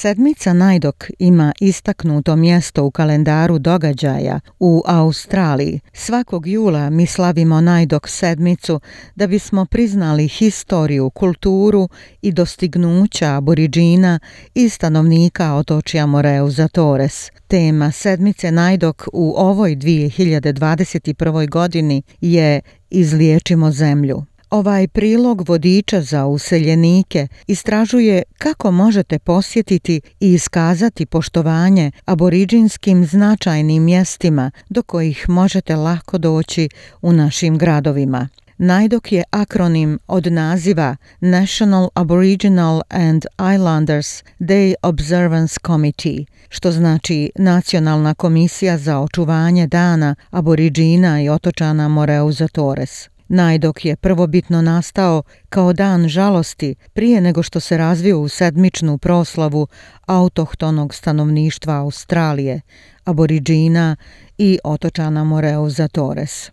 Sedmica najdok ima istaknuto mjesto u kalendaru događaja u Australiji. Svakog jula mi slavimo najdok sedmicu da bismo priznali historiju, kulturu i dostignuća aboriđina i stanovnika otočja za Torres. Tema sedmice najdok u ovoj 2021. godini je Izliječimo zemlju. Ovaj prilog vodiča za useljenike istražuje kako možete posjetiti i iskazati poštovanje aboriđinskim značajnim mjestima do kojih možete lako doći u našim gradovima. Najdok je akronim od naziva National Aboriginal and Islanders Day Observance Committee, što znači Nacionalna komisija za očuvanje dana aboriđina i otočana Moreuza Torres. Najdok je prvobitno nastao kao dan žalosti prije nego što se razvio u sedmičnu proslavu autohtonog stanovništva Australije, aboriđina i otočana za Torres.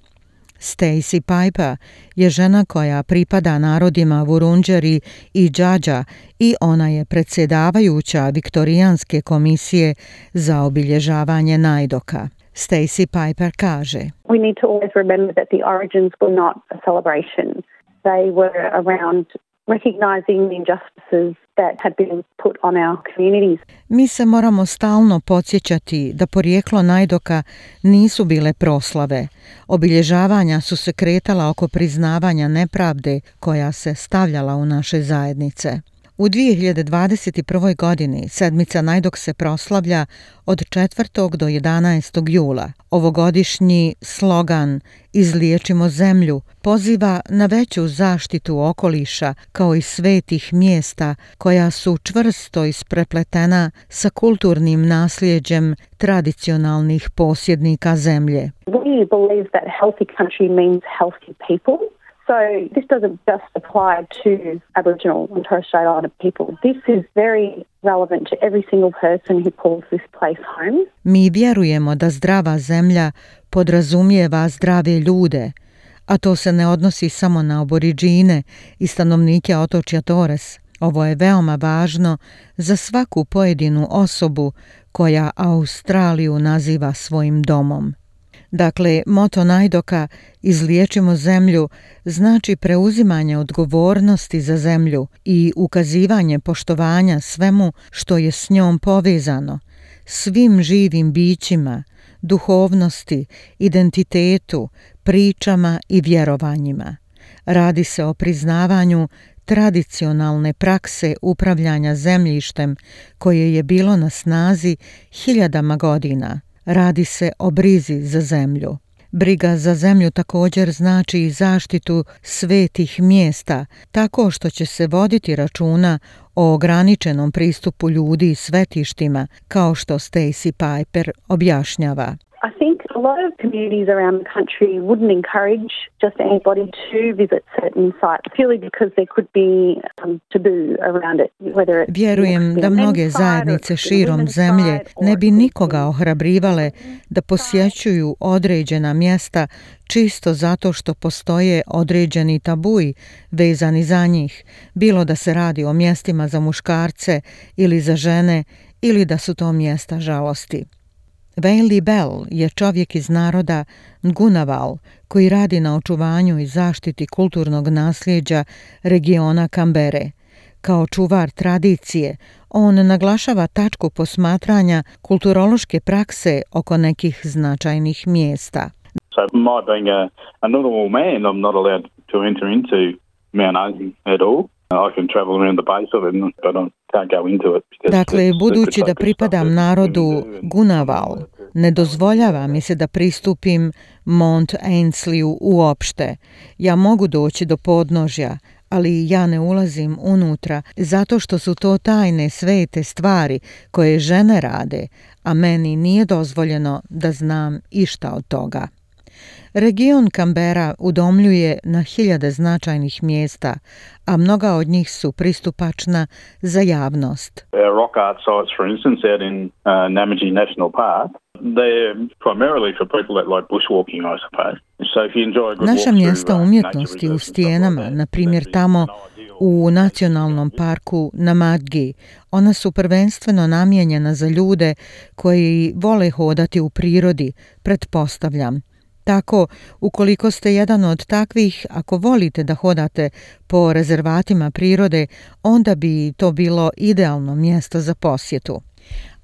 Stacy Piper je žena koja pripada narodima Vurunđeri i Đađa i ona je predsjedavajuća Viktorijanske komisije za obilježavanje najdoka. Stacy Piper kaže. We need to always remember that the origins were not a celebration. They were around recognizing the injustices that had been put on our communities. Mi se moramo stalno podsjećati da porijeklo Najdoka nisu bile proslave. Obilježavanja su se kretala oko priznavanja nepravde koja se stavljala u naše zajednice. U 2021. godini sedmica najdok se proslavlja od 4. do 11. jula. Ovogodišnji slogan Izliječimo zemlju poziva na veću zaštitu okoliša kao i svetih mjesta koja su čvrsto isprepletena sa kulturnim nasljeđem tradicionalnih posjednika zemlje. We believe that healthy country means healthy people. So this doesn't just apply to Aboriginal and Torres Strait Islander people. This is very relevant to every single person who calls this place home. Mi vjerujemo da zdrava zemlja podrazumijeva zdrave ljude, a to se ne odnosi samo na aboriđine i stanovnike otočja Torres. Ovo je veoma važno za svaku pojedinu osobu koja Australiju naziva svojim domom. Dakle, moto Najdoka Izliječimo zemlju znači preuzimanje odgovornosti za zemlju i ukazivanje poštovanja svemu što je s njom povezano, svim živim bićima, duhovnosti, identitetu, pričama i vjerovanjima. Radi se o priznavanju tradicionalne prakse upravljanja zemljištem koje je bilo na snazi hiljadama godina, Radi se o brizi za zemlju. Briga za zemlju također znači i zaštitu svetih mjesta, tako što će se voditi računa o ograničenom pristupu ljudi i svetištima, kao što Stacy Piper objašnjava a lot around the country wouldn't encourage just anybody to visit certain sites purely because there could be um, taboo around it, whether Vjerujem da mnoge zajednice širom zemlje ne bi nikoga ohrabrivale da posjećuju određena mjesta čisto zato što postoje određeni tabuji vezani za njih, bilo da se radi o mjestima za muškarce ili za žene ili da su to mjesta žalosti. Vejli Bell je čovjek iz naroda Ngunaval koji radi na očuvanju i zaštiti kulturnog nasljeđa regiona Kambere. Kao čuvar tradicije, on naglašava tačku posmatranja kulturološke prakse oko nekih značajnih mjesta. not Dakle, budući da pripadam narodu Gunaval, ne dozvoljava mi se da pristupim Mont Ainsleyu uopšte. Ja mogu doći do podnožja, ali ja ne ulazim unutra zato što su to tajne svete stvari koje žene rade, a meni nije dozvoljeno da znam išta od toga. Region Kambera udomljuje na hiljade značajnih mjesta, a mnoga od njih su pristupačna za javnost. Naša mjesta uh, umjetnosti u stijenama, na primjer tamo u nacionalnom parku na Madgi, ona su prvenstveno namijenjena za ljude koji vole hodati u prirodi, pretpostavljam. Tako, ukoliko ste jedan od takvih, ako volite da hodate po rezervatima prirode, onda bi to bilo idealno mjesto za posjetu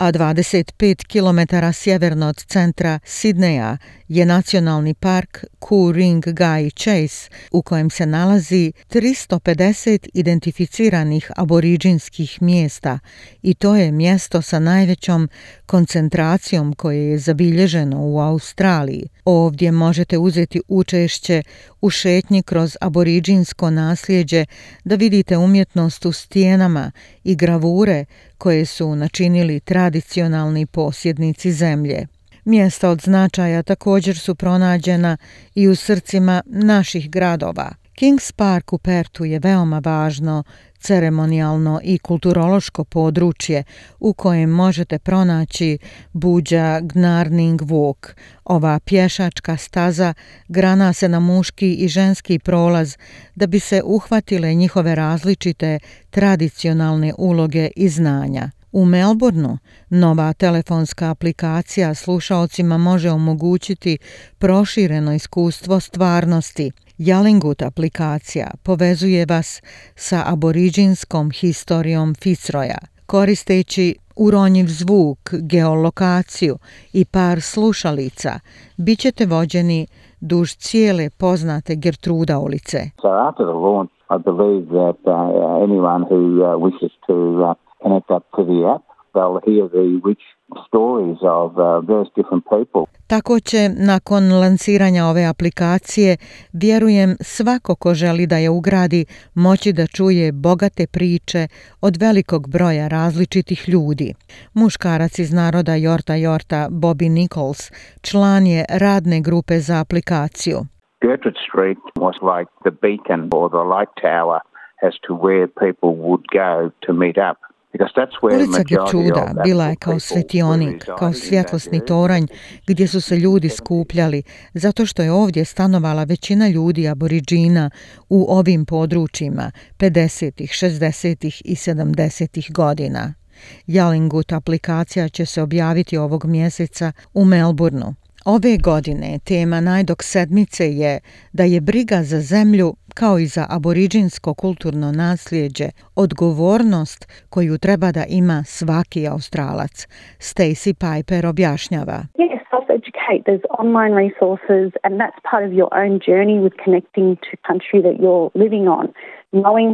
a 25 km sjeverno od centra Sidneja je nacionalni park Ku Ring Gai Chase u kojem se nalazi 350 identificiranih aboriđinskih mjesta i to je mjesto sa najvećom koncentracijom koje je zabilježeno u Australiji. Ovdje možete uzeti učešće u šetnji kroz aboriđinsko nasljeđe da vidite umjetnost u stijenama i gravure koje su načinili tra tradicionalni posjednici zemlje. Mjesta od značaja također su pronađena i u srcima naših gradova. Kings Park u Pertu je veoma važno ceremonijalno i kulturološko područje u kojem možete pronaći Buđa Gnarning Walk. Ova pješačka staza grana se na muški i ženski prolaz da bi se uhvatile njihove različite tradicionalne uloge i znanja. U Melbourneu nova telefonska aplikacija slušaocima može omogućiti prošireno iskustvo stvarnosti. Jalingut aplikacija povezuje vas sa aboriđinskom historijom Fitzroja, koristeći uronjiv zvuk, geolokaciju i par slušalica, bit ćete vođeni duž cijele poznate Gertruda ulice. Uh, Tako će nakon lanciranja ove aplikacije, vjerujem svako ko želi da je ugradi, moći da čuje bogate priče od velikog broja različitih ljudi. Muškarac iz naroda Jorta Jorta, Bobby Nichols, član je radne grupe za aplikaciju. Gertrude Street was like the beacon or the light tower as to where people would go to meet up. Ulica čuda, bila je kao svetionik, kao svjetlosni toranj gdje su se ljudi skupljali, zato što je ovdje stanovala većina ljudi aboriđina u ovim područjima 50-ih, 60-ih i 70 godina. Jalingut aplikacija će se objaviti ovog mjeseca u Melbourneu. Ove godine tema Najdok sedmice je da je briga za zemlju kao i za aboriđinsko kulturno nasljeđe odgovornost koju treba da ima svaki Australac. Stacy Piper objašnjava. Yes, self-educate. There's online resources and that's part of your own journey with connecting to country that you're living on. Knowing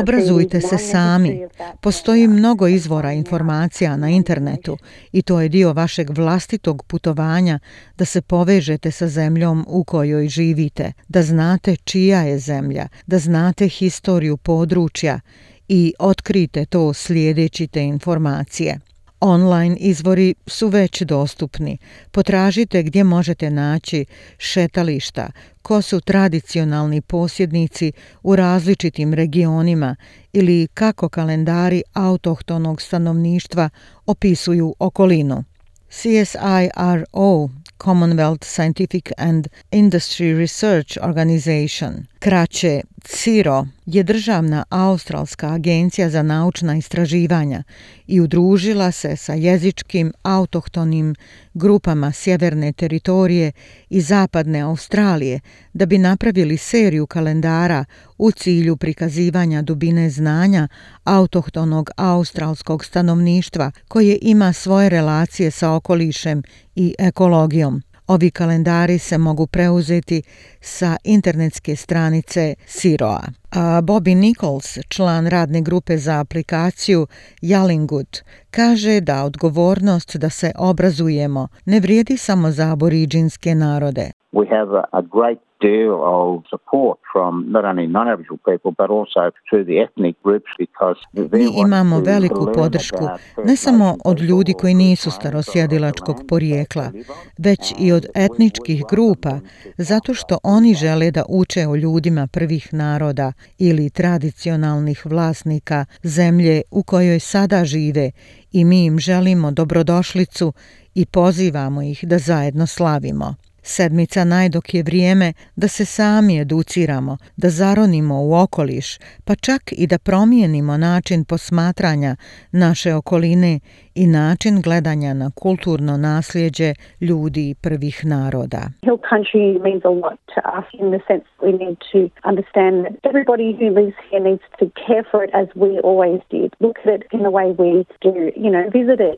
Obrazujte se sami. Postoji mnogo izvora informacija na internetu i to je dio vašeg vlastitog putovanja da se povežete sa zemljom u kojoj živite, da znate čija je zemlja, da znate historiju područja i otkrijte to slijedeći te informacije. Online izvori su već dostupni. Potražite gdje možete naći šetališta, ko su tradicionalni posjednici u različitim regionima ili kako kalendari autohtonog stanovništva opisuju okolinu. CSIRO, Commonwealth Scientific and Industry Research Organization, Kraće, CIRO je državna australska agencija za naučna istraživanja i udružila se sa jezičkim autohtonim grupama sjeverne teritorije i zapadne Australije da bi napravili seriju kalendara u cilju prikazivanja dubine znanja autohtonog australskog stanovništva koje ima svoje relacije sa okolišem i ekologijom. Ovi kalendari se mogu preuzeti sa internetske stranice Siroa. Bobby Nichols, član radne grupe za aplikaciju Jalingut, kaže da odgovornost da se obrazujemo ne vrijedi samo za aboriđinske narode deal support from not only non people but also the ethnic groups because Mi imamo veliku podršku ne samo od ljudi koji nisu starosjedilačkog porijekla, već i od etničkih grupa, zato što oni žele da uče o ljudima prvih naroda ili tradicionalnih vlasnika zemlje u kojoj sada žive i mi im želimo dobrodošlicu i pozivamo ih da zajedno slavimo. Sedmica najdok je vrijeme da se sami educiramo, da zaronimo u okoliš, pa čak i da promijenimo način posmatranja naše okoline i način gledanja na kulturno nasljeđe ljudi prvih naroda.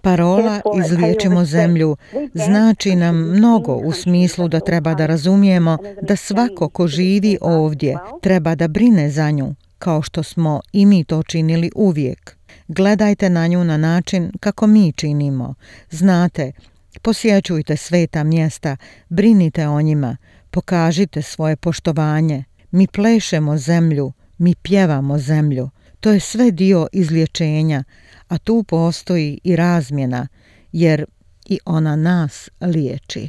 Parola izliječimo zemlju znači nam mnogo u smislu smislu da treba da razumijemo da svako ko živi ovdje treba da brine za nju, kao što smo i mi to činili uvijek. Gledajte na nju na način kako mi činimo. Znate, posjećujte sveta mjesta, brinite o njima, pokažite svoje poštovanje. Mi plešemo zemlju, mi pjevamo zemlju. To je sve dio izlječenja, a tu postoji i razmjena, jer i ona nas liječi.